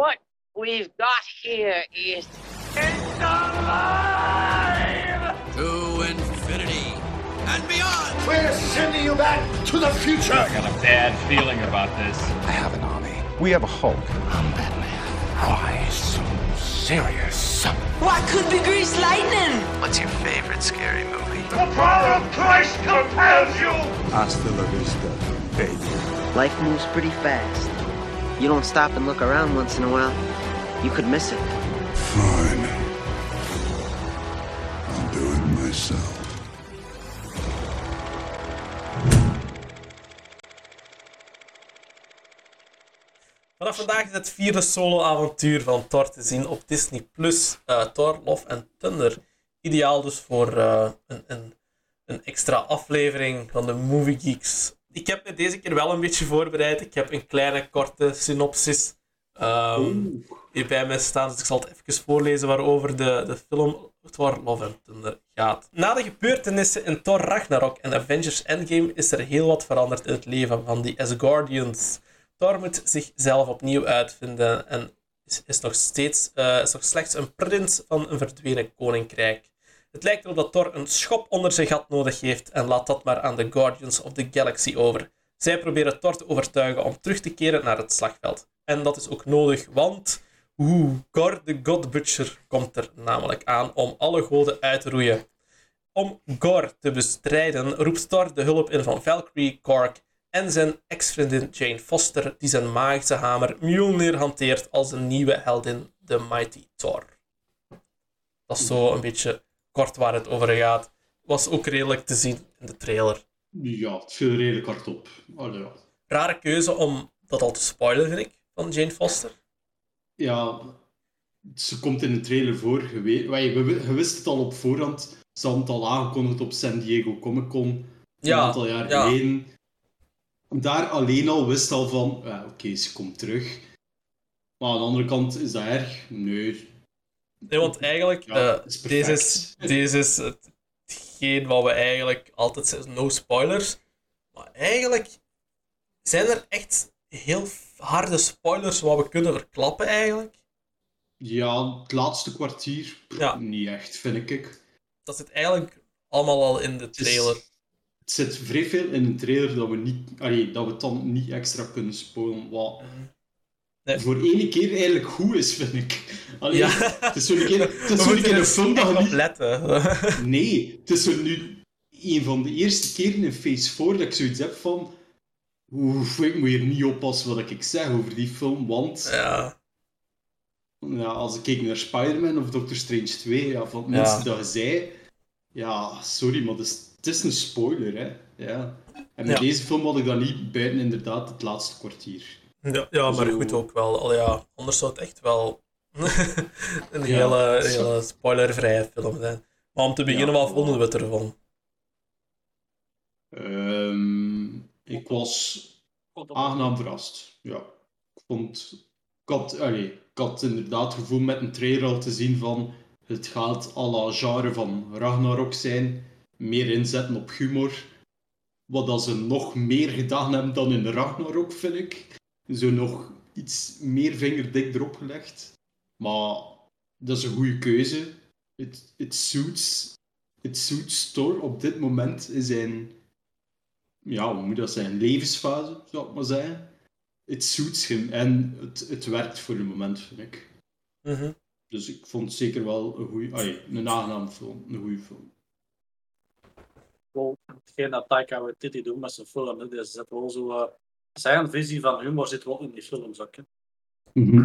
What we've got here is It's alive! To infinity and beyond! We're sending you back to the future. I got a bad feeling about this. I have an army. We have a Hulk. I'm Batman. Why so serious? What could be grease lightning? What's your favorite scary movie? The power of Christ compels you. Hasta la vista, baby. Life moves pretty fast. You don't stop and look around once in a while, you could miss it. Fine. I'll do it myself. Vanaf vandaag is het vierde solo-avontuur van Thor te zien op Disney+. Plus. Eh, Thor, Love and Thunder. Ideaal dus voor eh, een, een, een extra aflevering van de Movie Geeks. Ik heb me deze keer wel een beetje voorbereid. Ik heb een kleine, korte synopsis ehm, hier bij mij staan. Dus ik zal het even voorlezen waarover de, de film Thor, Love and Thunder gaat. Na de gebeurtenissen in Thor Ragnarok en Avengers Endgame is er heel wat veranderd in het leven van de Asgardians. Thor moet zichzelf opnieuw uitvinden en is, is nog steeds eh, is nog slechts een prins van een verdwenen koninkrijk. Het lijkt erop dat Thor een schop onder zijn gat nodig heeft en laat dat maar aan de Guardians of the Galaxy over. Zij proberen Thor te overtuigen om terug te keren naar het slagveld. En dat is ook nodig, want oeh, Gor de God Butcher komt er namelijk aan om alle goden uit te roeien. Om Gor te bestrijden roept Thor de hulp in van Valkyrie, Korg en zijn ex-vriendin Jane Foster, die zijn magische hamer Mjolnir hanteert als een nieuwe heldin, de Mighty Thor. Dat is zo een beetje kort waar het over gaat. Was ook redelijk te zien in de trailer. Ja, het viel redelijk hard op. Allee, ja. Rare keuze om dat al te spoilen, vind ik, van Jane Foster. ja, ze komt in de trailer voor. Je, weet, je wist het al op voorhand. Ze hadden het al aangekondigd op San Diego Comic Con. Een Ja, aantal jaar ja. geleden. Daar alleen al wist al van, ja, oké, ze komt terug. Maar aan de andere kant, is dat erg? Nee. Nee, want eigenlijk, Ja, eh, is deze, is, deze is hetgeen wat we eigenlijk altijd zeggen, no spoilers. Maar eigenlijk zijn er echt heel harde spoilers wat we kunnen verklappen eigenlijk. Ja, het laatste kwartier, Ja. niet echt, vind ik. Dat zit eigenlijk allemaal al in de Het is- trailer. Het zit vrij veel in een trailer dat we, niet, allee, dat we het dan niet extra kunnen spoilen. Wat Nee. voor ene keer eigenlijk goed is, vind ik. Allee, Ja. Het is zo'n keer, het is zo'n keer een film dat je niet... letten. Nee, het is zo nu een van de eerste keren in Phase 4 dat ik zoiets heb van... Oeh, ik moet hier niet oppassen wat ik zeg over die film, want... ja. Ja, als ik keek naar Spider-Man of Doctor Strange 2, ja, van het minste dat je zei... Ja, sorry, maar het is, het is een spoiler, hè. Ja. En met deze film had ik dat niet buiten inderdaad het laatste kwartier. Ja, ja, maar Zo. goed ook wel. Al ja, anders zou het echt wel een Ja, hele, hele spoilervrije film zijn. Maar om te beginnen, Ja. wat vonden we ervan? Ehm, ik was aangenaam verrast. Ja. Ik vond... Ik had, allee, ik had inderdaad het gevoel met een trailer al te zien van... Het gaat à la genre van Ragnarok zijn. Meer inzetten op humor. Wat dat ze nog meer gedaan hebben dan in Ragnarok, vind ik. Zo nog iets meer vingerdik erop gelegd. Maar dat is een goede keuze. Het it suits, it suits Thor op dit moment in zijn ja, hoe moet dat zijn? Levensfase, zou ik maar zeggen. Het suits hem en het, het werkt voor het moment, vind ik. Mhm. Dus ik vond het zeker wel een goede, een aangename film, een goede film. wel hetgeen dat Taika Waititi doet met zijn film. Dus zit wel zo, eh, zijn visie van humor zit wel in die films ook. hè.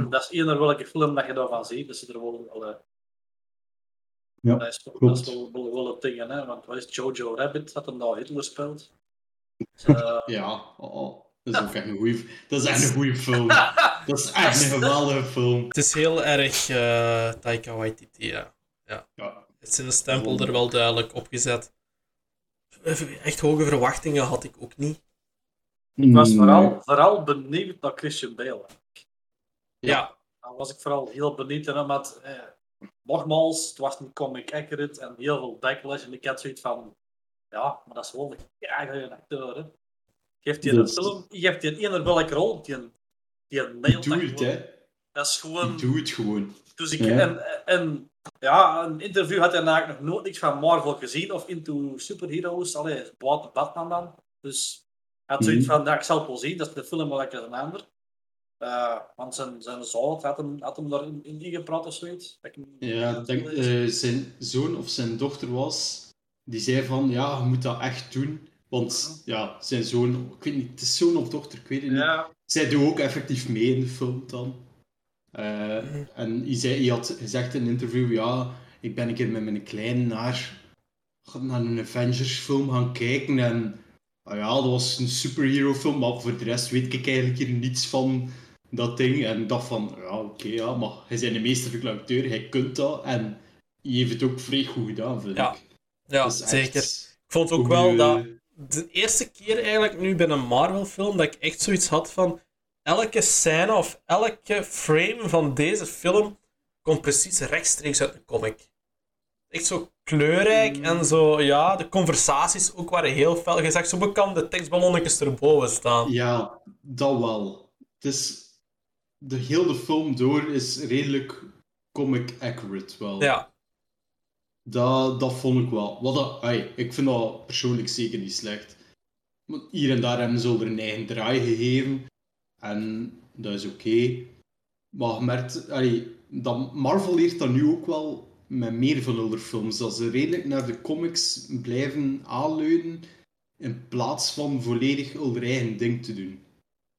Dat is eender welke film dat je daarvan ziet. Dat zit er wel wel, eh, Ja, dat is, dat is wel, wel, wel het ding, hè. Want wat is? Jojo Rabbit, dat hem daar Hitler speelt. Dus, eh, Ja, oh, oh, dat is ook echt een goede, dat is echt een goede film. Dat is echt een geweldige film. Het is heel erg eh Taika Waititi, ja. ja. Ja. Het is in de stempel er wel duidelijk op gezet. Echt hoge verwachtingen had ik ook niet. Ik was vooral, vooral benieuwd naar Christian Bale. Ja, Daar was ik vooral heel benieuwd naar, omdat eh, nogmaals, het was niet comic accurate en heel veel backlash. En ik had zoiets van, ja, maar dat is wel een acteur. Hè. Geeft hij een film, geeft hij een eender welke rol, die, die nail Doe het, hè. Dat is gewoon... Doe het gewoon. Dus ik, Ja. en, en ja, een interview had hij eigenlijk nog nooit niks van Marvel gezien of into superheroes. Allee, buiten Batman dan. Dus had zoiets Mhm. van, ja, ik zal het wel zien, dat is de film wel lekker een ander. Eh, want zijn, zijn zoon had hem, had hem daarin in ingepraat of zoiets. Dat ik- Ja, ik denk eh, zijn zoon of zijn dochter was, die zei van, ja, je moet dat echt doen. Want ja, zijn zoon, ik weet niet, het is zoon of dochter, ik weet het niet. Zij doet ook effectief mee in de film dan. Eh, En hij, zei, hij had gezegd in een interview, ja, ik ben een keer met mijn kleine naar, naar een Avengers film gaan kijken en ah ja, dat was een superhero film, maar voor de rest weet ik eigenlijk hier niets van dat ding. En ik dacht van, ja, oké, ja, maar hij is een meesterlijke acteur, hij kunt dat en hij heeft het ook vrij goed gedaan, vind Ja. ik. Ja, echt zeker. Ik vond ook wel dat de eerste keer eigenlijk nu bij een Marvel-film dat ik echt zoiets had van elke scène of elke frame van deze film komt precies rechtstreeks uit een comic. Echt zo kleurrijk en zo, ja, de conversaties ook waren heel fel. Je zo bekend de tekstballonnetjes erboven staan. Ja, dat wel. Het is, de hele film door is redelijk comic accurate wel. Ja, Dat, dat vond ik wel. Wat dat, ai, ik vind dat persoonlijk zeker niet slecht. Want hier en daar hebben ze er een eigen draai gegeven. En dat is oké. Maar je merkt, ai, dat Marvel leert dat nu ook wel met meer van films. Dat ze redelijk naar de comics blijven aanleunen. In plaats van volledig hun eigen ding te doen.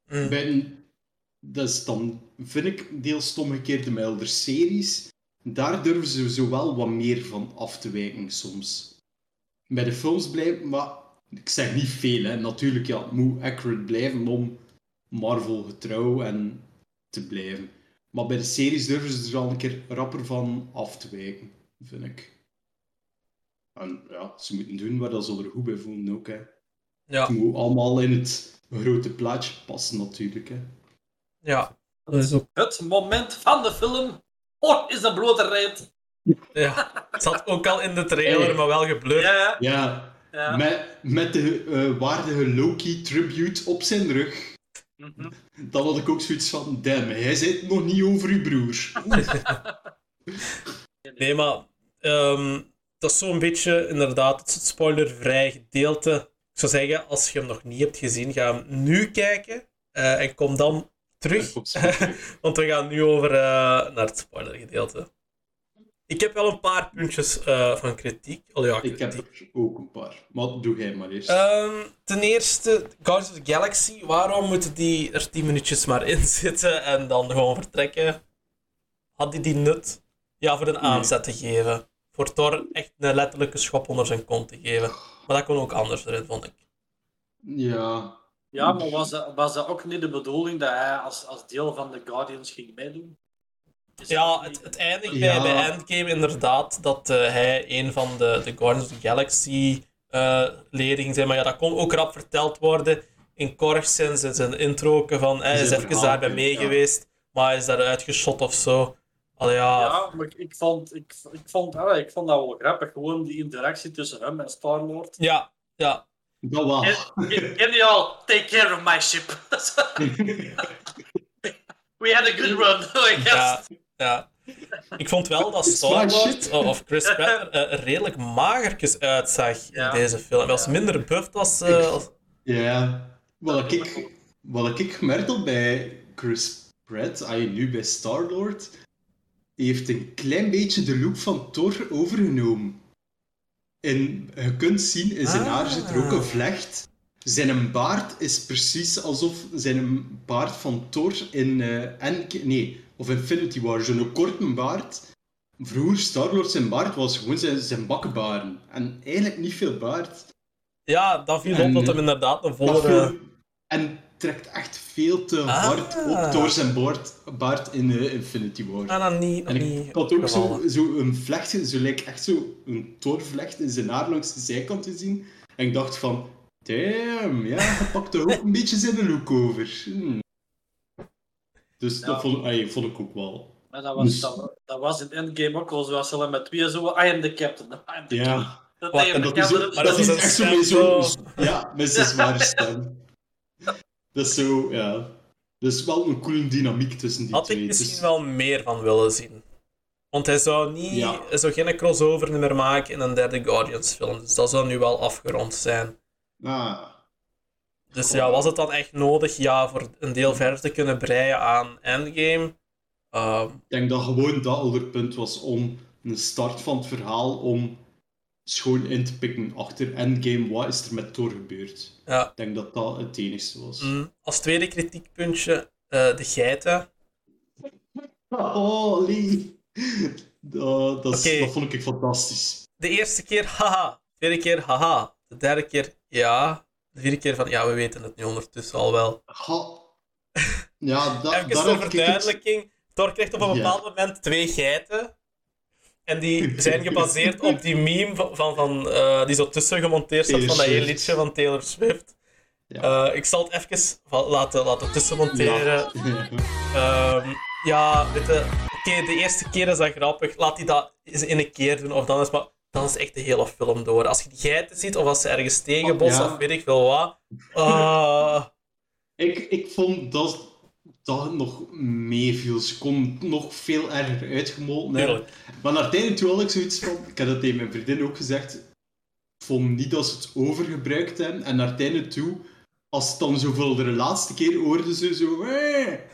Mm. Dat is dan, vind ik, deels omgekeerde met elder series. Daar durven ze zo wel wat meer van af te wijken soms. Bij de films blijven, maar ik zeg niet veel, hè. natuurlijk, ja, het moet accurate blijven om Marvel getrouw en te blijven. Maar bij de series durven ze er al een keer rapper van af te wijken, vind ik. En ja, ze moeten doen waar dat ze er goed bij voelen ook, hè. ja, Het moet allemaal in het grote plaatje passen, natuurlijk, hè. ja. Dat is ook, Het moment van de film. Oh, is een blote reet. ja. Het zat ook al in de trailer, maar wel geblurred. Ja, Ja, ja. met, met de eh, waardige Loki tribute op zijn rug. Mhm. Dan had ik ook zoiets van, damn, hij zit nog niet over uw broer. Nee, maar ehm, dat is zo'n beetje inderdaad het spoilervrij gedeelte. Ik zou zeggen, als je hem nog niet hebt gezien, ga hem nu kijken eh, en kom dan terug. Want we gaan nu over eh, naar het spoilergedeelte. Ik heb wel een paar puntjes eh, van kritiek. Ja, Ik heb er ook een paar. Maar doe jij maar eerst. Ehm, ten eerste, Guardians of the Galaxy. Waarom moeten die er 10 minuutjes maar in zitten en dan gewoon vertrekken? Had die die nut? Ja, voor een aanzet te geven. Voor Thor echt een letterlijke schop onder zijn kont te geven. Maar dat kon ook anders erin, vond ik. Ja. Ja, maar was dat, was dat ook niet de bedoeling dat hij als, als deel van de Guardians ging meedoen? Is Ja, het, het eindigt Ja. bij, bij Endgame inderdaad dat eh, hij een van de, de Guardians of the Galaxy eh leden ging zijn. Maar ja, dat kon ook rap verteld worden in Korgsens in zijn intro van hij is Zijn even daarbij mee ja. geweest, maar hij is daaruit geschot of zo. Allee, ja, Ja, maar ik, ik, vond, ik, ik, vond, allee, ik vond dat wel grappig. Gewoon die interactie tussen hem en Star-Lord. ja, ja. Dat wel. Genial, take care of my ship. We had a good run. I guess. Ja, ja. Ik vond wel dat Star-Lord shit. of Chris Pratt er eh, redelijk magertjes uitzag Ja. in deze film. Hij was minder buff als... eh, als- Ja. Wat ik, wat ik gemerkt had bij Chris Pratt, je nu bij Star-Lord, heeft een klein beetje de look van Thor overgenomen. En je kunt zien, in zijn Ah. haar zit er ook een vlecht. Zijn baard is precies alsof zijn baard van Thor in eh Endga- nee, of Infinity War, zo'n korte baard. Vroeger Star-Lord zijn baard was gewoon zijn, zijn bakkenbaren. En eigenlijk niet veel baard. Ja, dat viel En- op dat hem inderdaad een volle... veel- En trekt echt veel te Ah. hard op door zijn baard, baard in eh, Infinity War. Ah, nog niet, en ik had ook zo, zo een vlecht, zo lijkt echt zo een toorvlecht in zijn haar langs de zijkant te zien. En ik dacht van, damn, ja, pakt er ook een beetje zijn look over. Hmm. Dus Ja. dat vond, ay, vond ik ook wel. Maar dat was, Dus- dat, dat was in Endgame ook wel zo. Als ze met twee zo... I am the captain. I am the captain. Ja, Dat Wat, en dat is, Maar dat dat is echt stem zo... Ja, met zijn zware stem. Dat is zo, ja. Dat is wel een coole dynamiek tussen die Had twee. ik Het is- misschien wel meer van willen zien. Want hij zou, niet, Ja. hij zou geen crossover meer maken in een derde Guardians film. Dus dat zou nu wel afgerond zijn. Ah, Dus ja, was het dan echt nodig ja, voor een deel verder te kunnen breien aan Endgame? Ehm, ik denk dat gewoon dat al het punt was om een start van het verhaal om schoon in te pikken achter Endgame. Wat is er met Thor gebeurd? ja. Ik denk dat dat het enigste was. Mm, als tweede kritiekpuntje, eh, de geiten. Oh, Lee. Dat, dat, dat vond ik fantastisch. De eerste keer, haha. De tweede keer, haha. De derde keer, ja. De vierde keer van, ja, we weten het nu ondertussen al wel. Ha. Ja, da, Even zo'n het... verduidelijking. Thor krijgt op een bepaald moment twee geiten. En die zijn gebaseerd op die meme van, van, van, eh, die zo tussen gemonteerd staat van dat hele liedje van Taylor Swift. Ja. Eh, ik zal het even laten, laten tussen monteren. Ja. Ehm, ja, weet je, de eerste keer is dat grappig. Laat die dat eens in een keer doen, of dan is, maar, dan is echt de hele film door. Als je die geiten ziet, of als ze ergens tegenbotsen, Ja. of weet ik veel wat. ah, Ik, ik vond dat, dat nog meeviel. Ze kon nog veel erger uitgemolten hebben. Maar naar het einde toe had ik zoiets van... Ik heb dat tegen mijn vriendin ook gezegd. Ik vond niet dat ze het overgebruikt hebben. En naar het einde toe, als het dan zoveel de laatste keer hoorde ze zo...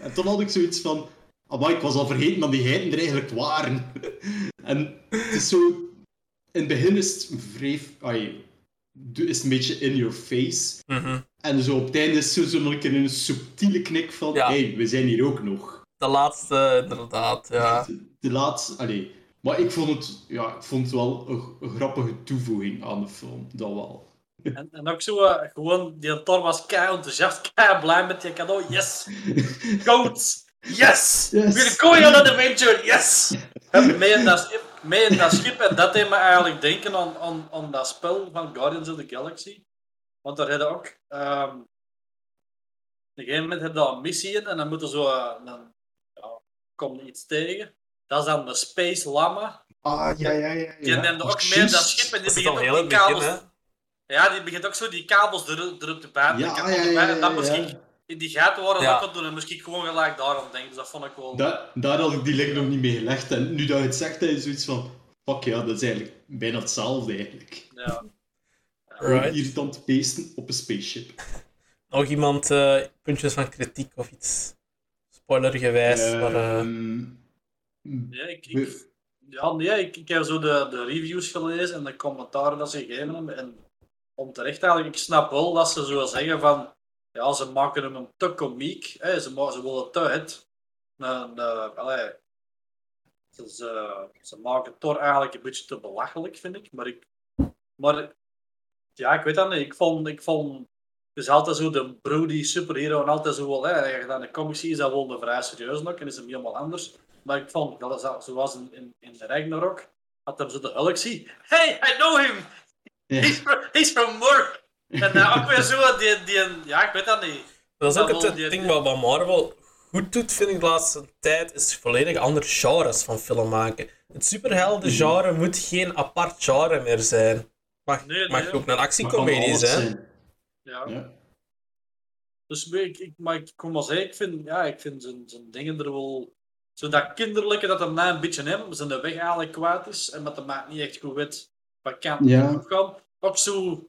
En toen had ik zoiets van... Amai, ik was al vergeten dat die geiten er eigenlijk waren. en het is zo... In het begin is het vrij... Ai, is het een beetje in your face. mhm. En zo op het einde is zo keer een subtiele knik van... Ja. hey, we zijn hier ook nog. De laatste, inderdaad, ja. De, de laatste... Allee. Maar ik vond het, ja, ik vond het wel een, een grappige toevoeging aan de film. Dat wel. En, en ook zo, eh, gewoon, die Thor was kei enthousiast, kei blij met je cadeau. Yes! Goat! Yes! Yes. We're going on an adventure! Yes! En mee in dat mee in dat schip en dat deed me eigenlijk denken aan, aan, aan dat spel van Guardians of the Galaxy. Want daar hadden ook... ehm op een gegeven moment heb je daar een missie in en dan moet er zo... eh, dan ja, komt er iets tegen. Dat is dan de Space Lama. Ah, ja, ja, ja. Die neemt ook mee in dat schip en die begint ook die begin, kabels... Ja, die begint ook zo die kabels er, erop te bijten. Ja, ja, ja, bijten. En dat ja, ja. ik in die gaten worden Ja. dat kon doen. En moest ik gewoon gelijk daarom denken. Dus dat vond ik wel... Da daar had ik die link nog niet mee gelegd. En nu dat je het zegt, heb je zoiets van... Fuck ja, dat is eigenlijk bijna hetzelfde eigenlijk. Ja. Gewoon Right. irritant beesten op een spaceship. Nog iemand eh, puntjes van kritiek of iets spoilergewijs? maar, eh, Ehm, Ja, ik, ik, ja, nee, ik, ik heb zo de, de reviews gelezen en de commentaren dat ze gegeven hebben. En om terecht eigenlijk, ik snap wel dat ze zo zeggen van... Ja, ze maken hem een te komiek. Hè, ze, ze willen te het. Een, allee, ze, ze, maken Thor eigenlijk een beetje te belachelijk, vind ik. Maar ik... Maar ja, ik weet dat niet. Ik vond... Ik vond het is altijd zo de broody superhero en altijd zo wel, hè, als je dan de comics ziet, is dat wel een vrij serieus nog en is hem helemaal anders. Maar ik vond, dat zoals in, in, in de Ragnarok, had hem zo de Hulk zie. Hey, I know him! He's from, he's from Murk! En uh, ook weer zo, die, die, ja, ik weet dat niet. dat is ook dat het die- ding wat wat Marvel goed doet, vind ik de laatste tijd, is volledig andere genres van film maken. Het superhelden-genre moet geen apart genre meer zijn. Mag, Nee, nee. mag ook een maar kan actiecomedie zijn. Ja. Ja. Dus ik, ik, maar ik kom maar zeggen, ik vind, ja, ik vind zijn, zijn dingen er wel... Zo dat kinderlijke dat hem na een beetje hem, zijn de weg eigenlijk kwijt is en dat de maat niet echt goed weet wat kan Ja. ja. gaan. Ook zo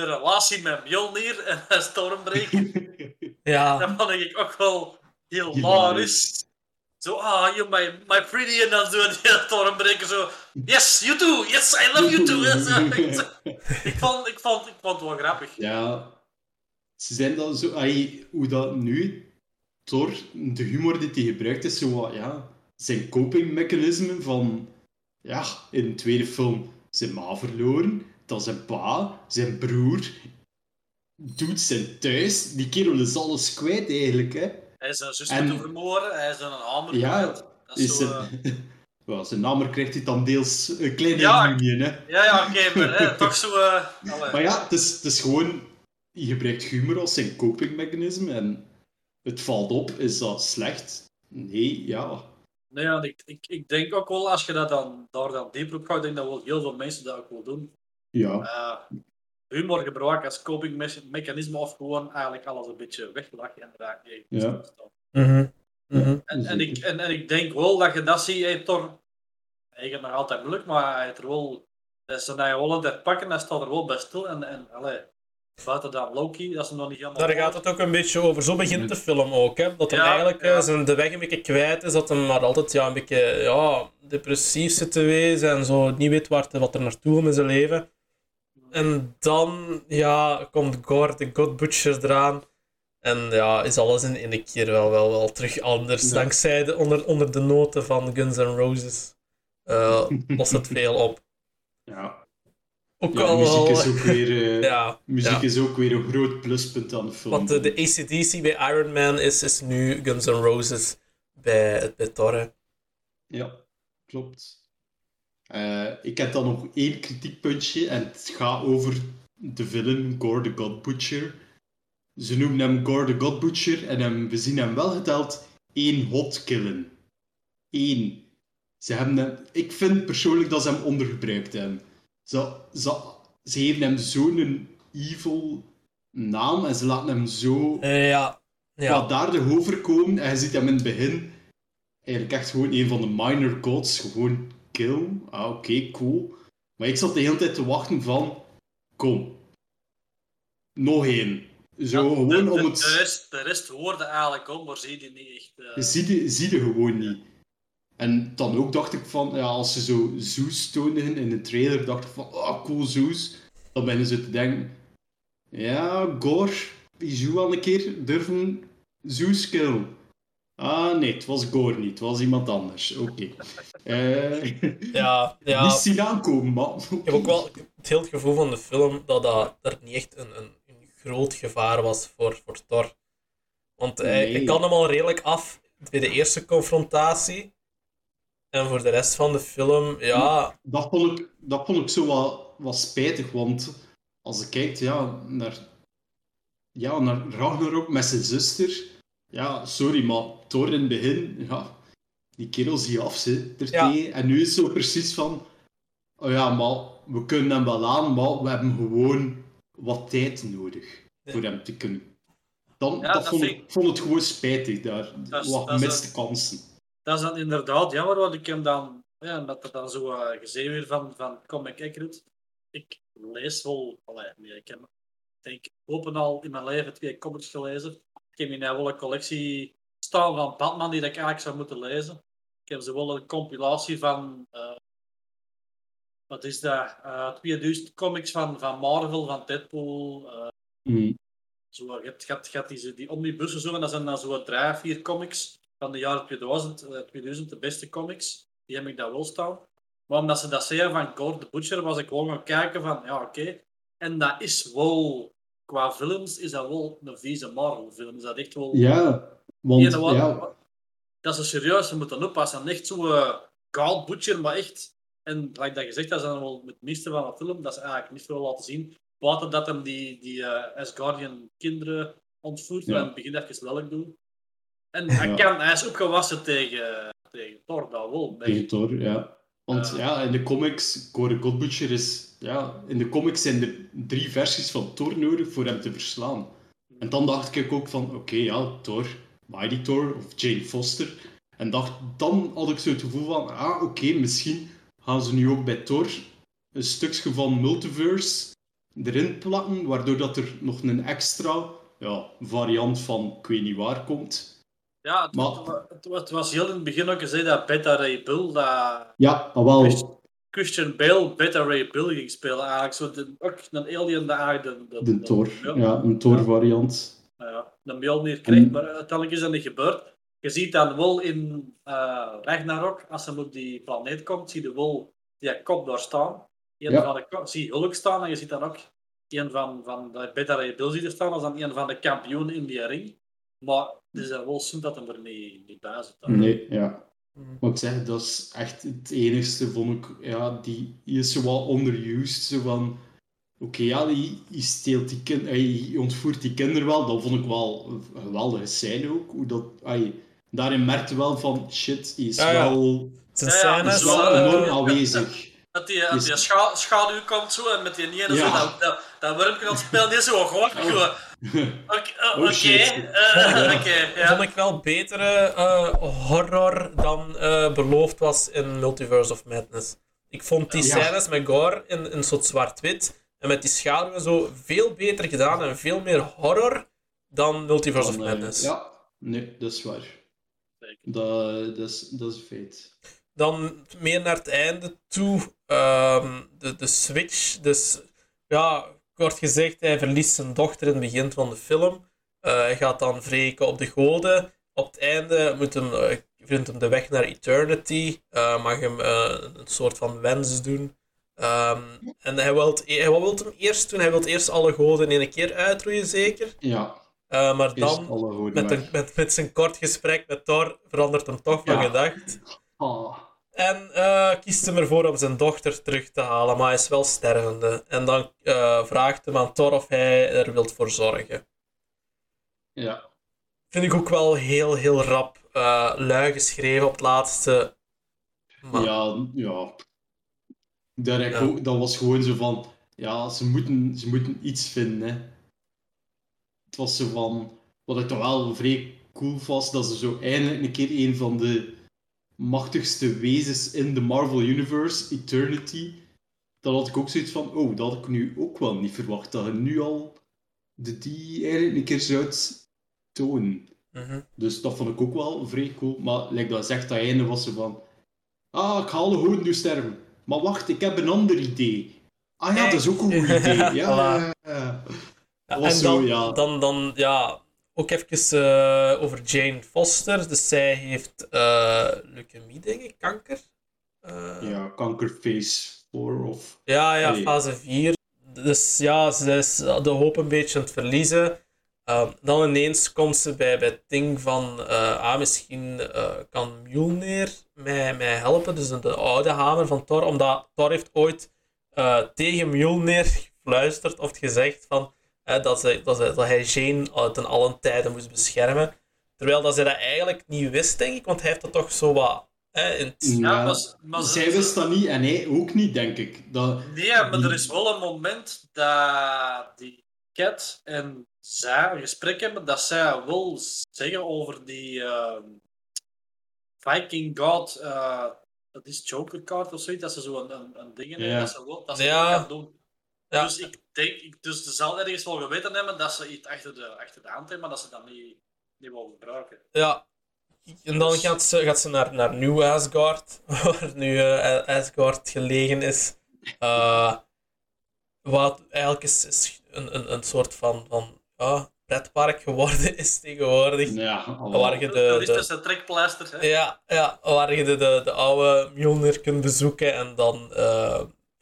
de relatie met Mjolnir en Stormbreaker. Ja, Dat vond ik ook wel heel hilarisch. Zo, ah, you my, my pretty, en dan zo die Stormbreaker zo, yes, you too, yes, I love you too. Ik, vond, ik, vond, ik vond het wel grappig. Ja, ze zijn dan zo... ai, hoe dat nu... Thor, de humor die hij gebruikt, is zo wat, ja... Zijn copingmechanisme van... Ja, in de tweede film zijn ma verloren, dan zijn pa, zijn broer... Doet zijn thuis. Die kerel is alles kwijt, eigenlijk, hè. Hij is een zus En- vermoorden, hij is een hamer Ja. Dat is is zo, zijn... eh, zijn naam krijgt hij dan deels een kleine Ja. hè. Ja, ja, oké, maar hè, toch zo... eh. Maar ja, het is, het is gewoon... Je gebruikt humor als zijn copingmechanisme en het valt op. Is dat slecht? Nee, ja. Nee, ja, ik, ik, ik denk ook wel, als je dat dan, daar dan dieper op gaat, denk dat wel heel veel mensen dat ook wel doen. Ja. Eh, humor gebruiken als copingmechanisme of gewoon eigenlijk alles een beetje weglachen en Ja. staan. Mhm. Mhm. En, en, ik, en, en ik denk wel dat je dat ziet, hij heeft toch... Hij gaat nog altijd moeilijk, maar hij heeft er wel... Dat is een Holland het pakken, hij staat er wel bij stil. En, en allee, buiten dan Loki, dat is hem nog niet helemaal... Daar gaat het ook een beetje over. Zo begint de film ook. Hè? Dat hij Ja, eigenlijk ja. eh, zijn de weg een beetje kwijt is. Dat hij maar altijd ja, een beetje ja, depressief zit te wezen. En zo niet weet waar te- wat er naartoe gaat in zijn leven. En dan ja, komt Gore, de God Butcher, eraan. En ja, is alles in één keer wel, wel, wel terug anders. Ja. Dankzij de, onder, onder de noten van Guns N' Roses eh lost het veel op. Ja. Ook Ja, al muziek is ook weer, eh, ja, muziek is ook weer een groot pluspunt aan de film. Want de, de ACDC bij Iron Man is, is nu Guns N' Roses bij, bij Thor. hè. Ja, klopt. Eh, ik heb dan nog één kritiekpuntje en het gaat over de villain Gore the God Butcher. Ze noemen hem Gore the God Butcher en hem, we zien hem wel geteld één hot killen. Eén. Ze hebben hem, ik vind persoonlijk dat ze hem ondergebruikt hebben. Ze, ze, ze geven hem zo'n evil naam en ze laten hem zo Eh, ja. ja. kwaadaardig overkomen. En je ziet hem in het begin eigenlijk echt gewoon een van de minor gods. Gewoon kill. Ah, oké, cool. Maar ik zat de hele tijd te wachten van... Kom. Nog één. Zo, de, gewoon de, om de, het... rest, de rest hoorde eigenlijk om, maar zie je niet echt... eh, Je ziet je, zie je gewoon niet. En dan ook dacht ik van, ja, als ze zo Zeus toonden in de trailer, dacht ik van, oh, cool Zeus. Dan beginnen ze te denken, ja, Gore, is jou al een keer durven Zeus killen? Ah, nee, het was Gore niet, het was iemand anders. Oké. Eh, Ja, ja. Niet zien aankomen, man. Ik heb ook wel het hele gevoel van de film dat dat er niet echt een, een, een groot gevaar was voor, voor Thor. Want hij, Nee. hij kan hem al redelijk af bij de eerste confrontatie. En voor de rest van de film, ja, Dat vond ik, dat vond ik zo wat, wat spijtig, want als je kijkt ja, naar, ja, naar Ragnarok met zijn zuster, ja, sorry, maar Thor in het begin, ja, die kerel zie je af, zit er Ja. tegen. En nu is het zo precies van, oh ja, maar we kunnen hem wel aan, maar we hebben gewoon wat tijd nodig voor hem te kunnen. Dan, Ja, dat dat vond, ik, vond het gewoon spijtig, daar, Dat is- wat een- kansen. Dat is dan inderdaad jammer, want ik heb dan, ja, dat er dan zo uh, gezien weer van, van Comic Accurate. Ik lees wel, allee, nee, ik heb denk open al in mijn leven twee comics gelezen. Ik heb in wel een collectie staan van Batman die dat ik eigenlijk zou moeten lezen. Ik heb ze wel een compilatie van, eh, wat is dat, eh 2000 comics van, van Marvel, van Deadpool. eh, Mm. zo, je hebt, je hebt, je hebt die, die omnibussen zo, en dat zijn dan zo drie, vier comics van de jaren 2000, eh, 2000, de beste comics. Die heb ik daar wel staan. Maar omdat ze dat zeiden van Gore the Butcher, was ik gewoon gaan kijken van, ja, oké. En dat is wel, qua films, is dat wel een vieze Marvel film. Is dat echt wel... Ja, want Ene wat- ja, Dat ze serieus ze moeten oppassen. Echt zo uh, Butcher, maar echt... En like dat gezegd, dat is dan wel het meeste van de film, dat ze eigenlijk niet veel laten zien. Buiten dat hem die, die eh, Asgardian kinderen ontvoert, Ja. en het begin even lelijk doen. En hij, Ja. kan, hij is opgewassen tegen, tegen Thor, dat wel. Tegen Thor, ja. Want Ja. ja, in de comics, Gore God Butcher is... Ja, in de comics zijn er drie versies van Thor nodig voor hem te verslaan. En dan dacht ik ook van, oké, ja, Thor, Mighty Thor of Jane Foster. En dacht, dan had ik zo het gevoel van, ah, oké, misschien gaan ze nu ook bij Thor een stukje van multiverse erin plakken, waardoor dat er nog een extra ja, variant van ik weet niet waar komt. Ja, het, Maar- het, was heel in het begin ook gezegd dat Beta Ray Bill, dat Ja, wel... Christian Bale Beta Ray Bill ging spelen. Eigenlijk zo de, ook een alien dat eigenlijk de, de, De Thor, ja, ja, een Thor-variant. nou ja, de Mjolnir krijgt, maar uiteindelijk is dat niet gebeurd. Je ziet dan wel in eh Ragnarok, als hij op die planeet komt, zie je wel die kop daar staan. Een Ja. van de kop, zie je Hulk staan en je ziet dan ook een van, van de Beta Bill ziet er staan als dan een van de kampioenen in die ring. Maar het is dan wel zin dat hem er niet, niet bij zit. dan. Nee, ja. Wat ik zeg, dat is echt het enigste, vond ik. Ja, die, is zo wat underused. Zo van, oké, ja, die, die steelt die kind, hij ontvoert die kinderen wel. Dat vond ik wel een geweldige scène ook. Hoe dat, ay, daarin merkte wel van, shit, hij is Ja, ja. wel zijn Ja, ja, scènes... dat is wel eh, enorm aanwezig. Dat die, dat die scha schaduw komt zo en met die ene Ja. zo, dat, dat, dat wormpje dat speelt die zo gewoon. eh, Oh, oké, eh, oké, ja. Vond ik wel betere eh, horror dan eh, beloofd was in Multiverse of Madness. Ik vond die scènes met Gore in een soort zwart-wit en met die schaduwen en zo veel beter gedaan en veel meer horror dan Multiverse of Dan, eh, Madness. ja, nee, dat is waar. Dat, dat, is, dat is een feit. Dan meer naar het einde toe, ehm, de, de switch. Dus ja, kort gezegd, hij verliest zijn dochter in het begin van de film. Eh, hij gaat dan wreken op de goden. Op het einde moet hem, eh, vindt hem de weg naar Eternity. Eh, mag hem eh, een soort van wens doen. Ehm, en hij wil hij wil hem eerst doen. Hij wil eerst alle goden in een keer uitroeien, zeker. Ja, Eh, maar dan, met, een, met, met zijn kort gesprek met Thor, verandert hem toch van Ja. gedacht. Ah, En eh, kiest hem ervoor om zijn dochter terug te halen, maar hij is wel stervende. En dan eh, vraagt hem aan Thor of hij er wilt voor zorgen. ja. Vind ik ook wel heel, heel rap lui geschreven op het laatste. Maar, Ja, ja. Dat, heb ik Ja. ook- dat was gewoon zo van... Ja, ze moeten, ze moeten iets vinden, hè. Het was zo van... Wat ik toch wel vrij cool was, dat ze zo eindelijk een keer een van de machtigste wezens in de Marvel Universe, Eternity... Dan had ik ook zoiets van... Oh, dat had ik nu ook wel niet verwacht. Dat je nu al de die eigenlijk een keer zou tonen. Mhm. Dus dat vond ik ook wel vrij cool. Maar like dat zegt, dat einde was zo van... Ah, ik ga alle goden nu sterven. Maar wacht, ik heb een ander idee. Ah ja, dat is ook een goed idee. Ja, ja, ja. En zo, dan, ja. dan, dan, ja, ook even eh, over Jane Foster. Dus zij heeft eh leukemie, denk ik, kanker. Eh, Ja, kankerface 4 of... Ja, ja, fase 4. Dus ja, ze is de hoop een beetje aan het verliezen. Ehm, dan ineens komt ze bij, bij het ding van, eh, ah, misschien eh, kan Mjolnir mij, mij helpen. Dus de, de oude hamer van Thor. Omdat Thor heeft ooit eh, tegen Mjolnir gefluisterd of gezegd van, dat, ze, dat, ze, dat hij Jane ten allen tijden moest beschermen. Terwijl dat zij dat eigenlijk niet wist, denk ik. Want hij heeft dat toch zo wat... eh, in het- Ja, maar- zij wist dat niet en hij ook niet, denk ik. Dat, Nee, maar die- er is wel een moment dat die Cat en zij een gesprek hebben dat zij wil zeggen over die ehm, Viking God, eh, dat is Joker card of zoiets, dat ze zo een, een, een ding hebben Ja. dat ze wil, dat ze Ja. wil gaan doen. Ja. Dus ik denk, ik, dus ze zal ergens wel geweten hebben dat ze iets achter de, achter de hand hebben, maar dat ze dat niet, niet wil gebruiken. Ja. En dan Dus- gaat ze, gaat ze naar, naar Nieuw Asgard, waar nu eh, Asgard gelegen is. Eh, wat eigenlijk is, is een, een, een soort van, van ja, pretpark geworden is tegenwoordig. ja. Waar je Dat de, is de, dus een trekpleister. Hè? ja, ja, waar je de, de, de oude Mjolnir kunt bezoeken en dan eh,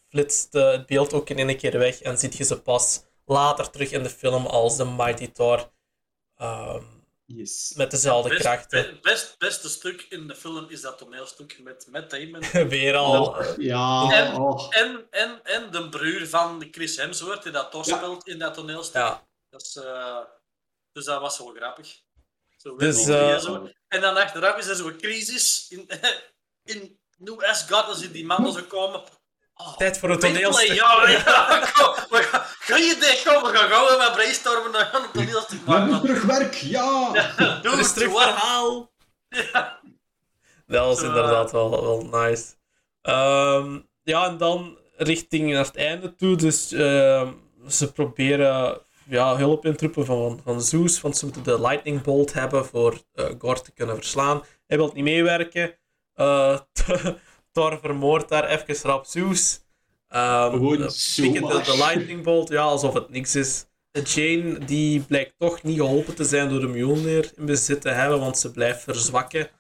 flitst eh, het beeld ook in één keer weg en ziet je ze pas later terug in de film als de Mighty Thor. Ehm, Yes. met dezelfde Best, krachten. be- best, beste stuk in de film is dat toneelstuk met Matt Damon. Weer al. Ja, En, oh. en, en, en de broer van Chris Hemsworth, die dat Thor Ja. speelt in dat toneelstuk. Ja. Dat is, eh, dus dat was wel grappig. Zo, Dus, die eh, zo. En dan achteraf is er zo'n crisis in, in New Asgard, als die mannen zo komen. Oh, Tijd voor Play, toneelstuk. Ja, ja, kom, we gaan, ga je dit we gaan gauw met brainstormen, dan gaan we een toneelstuk We hebben maken. terug werk, ja! Doe Er is het, terug verhaal. Dat was inderdaad wel, wel nice. Ehm, ja, en dan richting naar het einde toe. Dus ehm, ze proberen ja, hulp in te roepen van, van Zeus. Want ze moeten de Lightning Bolt hebben voor eh Gore te kunnen verslaan. Hij wil niet meewerken. Eh, Thor vermoordt daar even rap Zeus. Ehm, pikken de, de. Lightning Bolt, ja, alsof het niks is. Jane die blijkt toch niet geholpen te zijn door de Mjolnir in bezit te hebben, want ze blijft verzwakken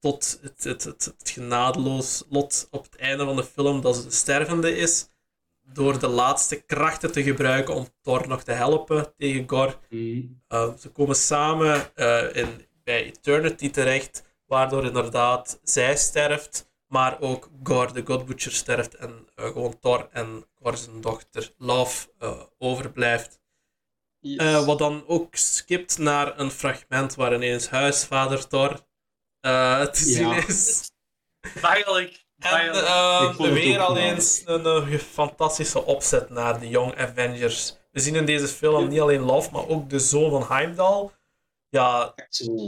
tot het, het, het, het genadeloos lot op het einde van de film dat ze stervende is. Door de laatste krachten te gebruiken om Thor nog te helpen tegen Gore. Mm. Uh, ze komen samen uh, in, bij Eternity terecht, waardoor inderdaad zij sterft, maar ook Gore de God Butcher sterft en uh, gewoon Thor en Gore zijn dochter Love uh, overblijft. Yes. wat dan ook skipt naar een fragment waar ineens huisvader Thor uh, te zien Ja. is. Eigenlijk. En uh, weer al eens een, een, fantastische opzet naar de Young Avengers. We zien in deze film niet alleen Love, maar ook de zoon van Heimdall. Ja,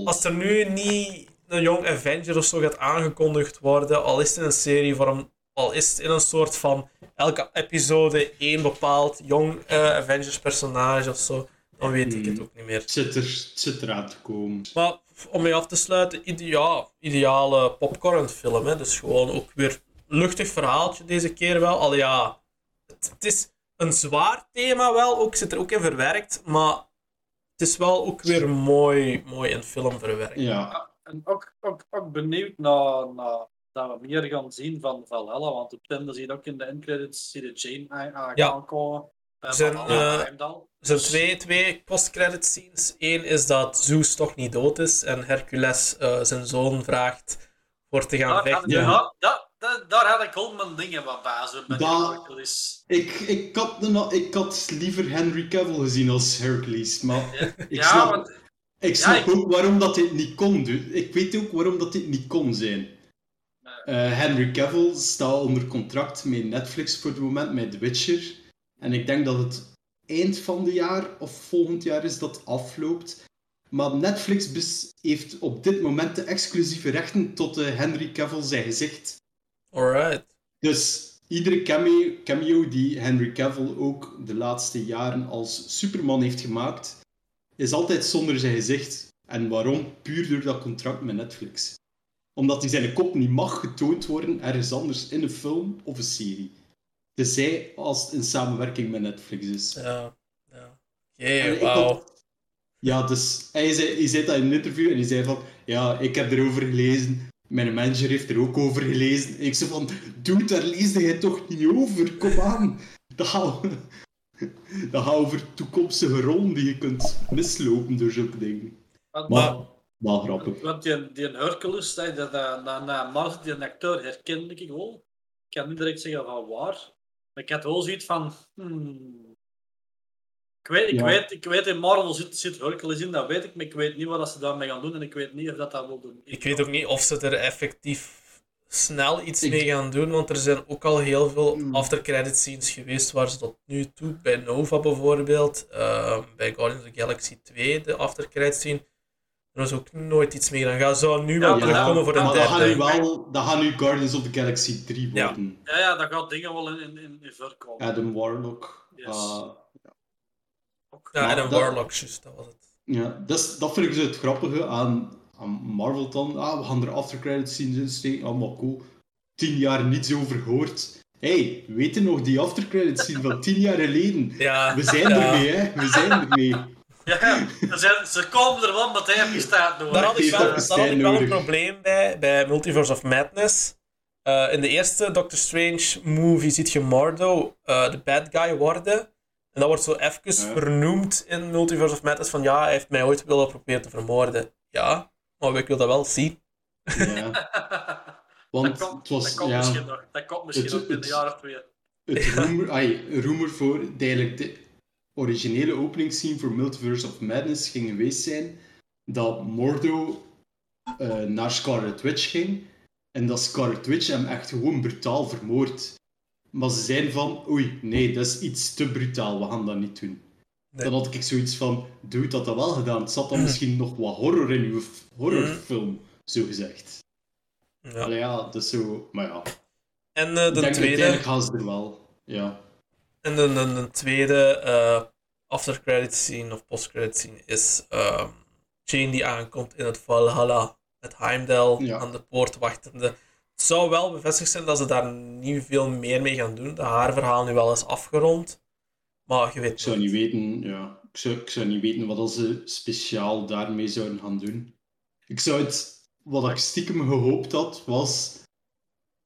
als er nu niet een Young Avenger of zo gaat aangekondigd worden, al is het in een serievorm, al is het in een soort van elke episode één bepaald Young uh, Avengers personage of zo, dan weet ik het hmm. ook niet meer. Het zit, er, het zit eraan te komen. Maar om mee af te sluiten, idea ideale popcornfilm. Hè? Dus gewoon ook weer luchtig verhaaltje deze keer wel. Al ja, het, het, is een zwaar thema wel, ook, zit er ook in verwerkt, maar het is wel ook weer mooi, mooi in film verwerkt. Ja. En ook, ook, ook benieuwd naar, naar dat we meer gaan zien van Valhalla, want op Tinder zie je ook in de endcredits zie je Jane aankomen. Er zijn, uh, er zijn twee, twee post-credit scenes. Eén is dat Zeus toch niet dood is en Hercules uh, zijn zoon vraagt voor te gaan vechten. Ja, dat, dat, daar had ik al mijn dingen wat bij. Zo met Hercules. Ik, ik, had, ik had liever Henry Cavill gezien als Hercules, maar ja, ik snap, want, ik snap ook waarom dat dit niet kon. Dus. Ik weet ook waarom dat dit niet kon zijn. Uh, Henry Cavill staat onder contract met Netflix voor het moment, met The Witcher. En ik denk dat het eind van het jaar of volgend jaar is dat afloopt. Maar Netflix heeft op dit moment de exclusieve rechten tot de Henry Cavill zijn gezicht. Alright. Dus iedere cameo, cameo die Henry Cavill ook de laatste jaren als Superman heeft gemaakt, is altijd zonder zijn gezicht. En waarom? Puur door dat contract met Netflix. Omdat hij zijn kop niet mag getoond worden ergens anders in een film of een serie. Tenzij als het in samenwerking met Netflix is. Ja, ja. Oké, wauw. Ja, dus hij zei, hij zei dat in een interview en hij zei van, ja, ik heb erover gelezen, mijn manager heeft er ook over gelezen. En ik zei van, dude, daar leesde jij toch niet over? Kom aan. Dat dat gaat over toekomstige rollen die je kunt mislopen door zulke dingen. Maar, maar grappig. Want die, die Hercules, dat, dat, dat, dat, die acteur herkende ik wel. Ik kan niet direct zeggen van waar. Maar ik had wel zoiets van... Hmm. Ik, weet, ik, weet, ik weet in Marvel zit, zit Hercules in, dat weet ik, maar ik weet niet wat ze daarmee gaan doen en ik weet niet of dat dat wil doen. Ik, weet ook niet of ze er effectief snel iets mee gaan doen, want er zijn ook al heel veel mm. after-credit scenes geweest waar ze tot nu toe, bij Nova bijvoorbeeld, uh, bij Guardians of the Galaxy 2, de after-credit scene, er was ook nooit iets meer. Dan gaan ze nu wel terugkomen voor een derde. Dat gaat, nu wel, dat gaat nu Guardians of the Galaxy 3 worden. Ja, ja, dat gaat dingen wel in, in, in voorkomen. Adam Warlock. Yes. Uh, ja, Adam dat, Warlock, juist, dat was het. Ja, dat, dat vind ik zo het grappige aan, aan Marvel dan. Ah, we gaan er aftercredits scenes in steken, allemaal cool. Tien jaar niets over gehoord. hey, weet je nog die aftercredits scene van tien jaar geleden? Ja. We zijn ja. ermee, hè. We zijn ermee. Ja, ze, ze komen er wel, maar hij heeft gestaan door. Daar had ik wel, daar had ik wel een probleem bij, bij Multiverse of Madness. Uh, in de eerste Doctor Strange movie ziet je Mordo uh, de bad guy worden. En dat wordt zo even ja. vernoemd in Multiverse of Madness van ja, hij heeft mij ooit willen proberen te vermoorden. Ja, maar ik wil dat wel zien. Ja. Want dat komt, het was, dat komt ja, misschien nog. Dat komt misschien het, nog in het, een jaar of twee. Het rumor, ay, rumor voor eigenlijk de originele openingsscene voor Multiverse of Madness ging geweest zijn dat Mordo uh, naar Scarlet Witch ging en dat Scarlet Witch hem echt gewoon brutaal vermoordt. Maar ze zijn van, oei, nee, dat is iets te brutaal, we gaan dat niet doen. Dan had ik zoiets van, doe dat dat wel gedaan. Het zat dan misschien nog wat horror in uw horrorfilm, zo gezegd. Ja. Allee, ja, dat is zo, maar ja. En uh, de denk, tweede... Uiteindelijk gaan ze er wel, ja. En de, de, de tweede uh, after credit scene of post credit scene is uh, Jane die aankomt in het Valhalla met Heimdall Ja. aan de poort wachtende. Het zou wel bevestigd zijn dat ze daar niet veel meer mee gaan doen. Dat haar verhaal nu wel is afgerond. Maar je weet Ik zou niet weten, ja. Ik zou, ik zou niet weten wat ze speciaal daarmee zouden gaan doen. Ik zou het, wat ik stiekem gehoopt had, was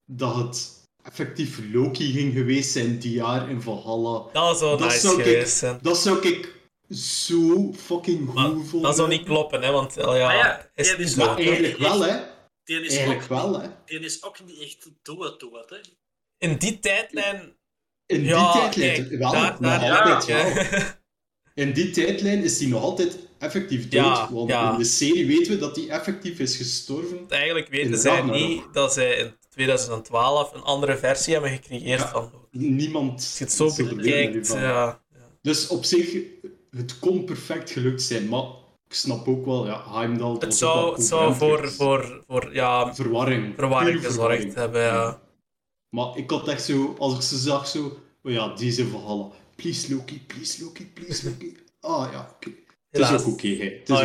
dat het effectief Loki ging geweest zijn die jaar in Valhalla. Dat zou nice zou geweest ik, zijn. Dat zou ik zo fucking goed Maar vonden. dat zou niet kloppen, hè, want ja, ja, is is. Maar eigenlijk wel, hè. Die is, Eigenlijk ook, wel, hè. die is ook niet echt dood, dood, hè. In die tijdlijn. In die Ja, tijdlijn kijk, wel, daar- nog daar- altijd ja. wel. In die tijdlijn is hij nog altijd effectief dood. Ja, want in de serie weten we dat hij effectief is gestorven. Eigenlijk weten zij niet dat zij in 2012 een andere versie hebben gecreëerd van. Niemand. Als je het zo bekijkt, ja. Dus op zich, het kon perfect gelukt zijn, maar ik snap ook wel, ja, Heimdall... Het zou, het zou voor, voor, voor ja, Verwarring. verwarring gezorgd verwarring. hebben. Ja. Maar ik had echt zo, als ik ze zag, zo... Oh ja, die zijn Valhalla. Please Loki, please Loki, please Loki. Ah ja, oké. Het is ook oké. Het is.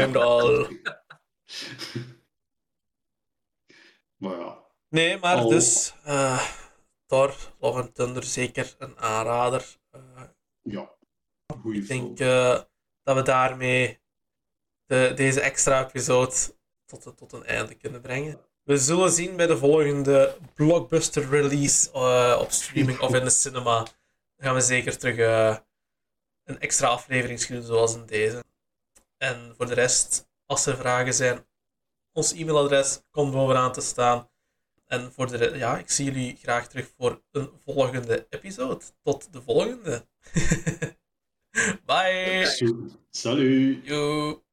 Maar ja. Nee, maar Al- dus eh Thor, Love and Thunder, zeker een aanrader. Eh, Ja. Goeie ik denk eh, dat we daarmee de, deze extra episode tot, tot een einde kunnen brengen. We zullen zien bij de volgende blockbuster release eh, op streaming of in de cinema. Dan gaan we zeker terug eh, een extra aflevering schudden zoals in deze. En voor de rest, als er vragen zijn, ons e-mailadres komt bovenaan te staan. En voor de ja, ik zie jullie graag terug voor een volgende episode. Tot de volgende. Bye. Salut. Yo.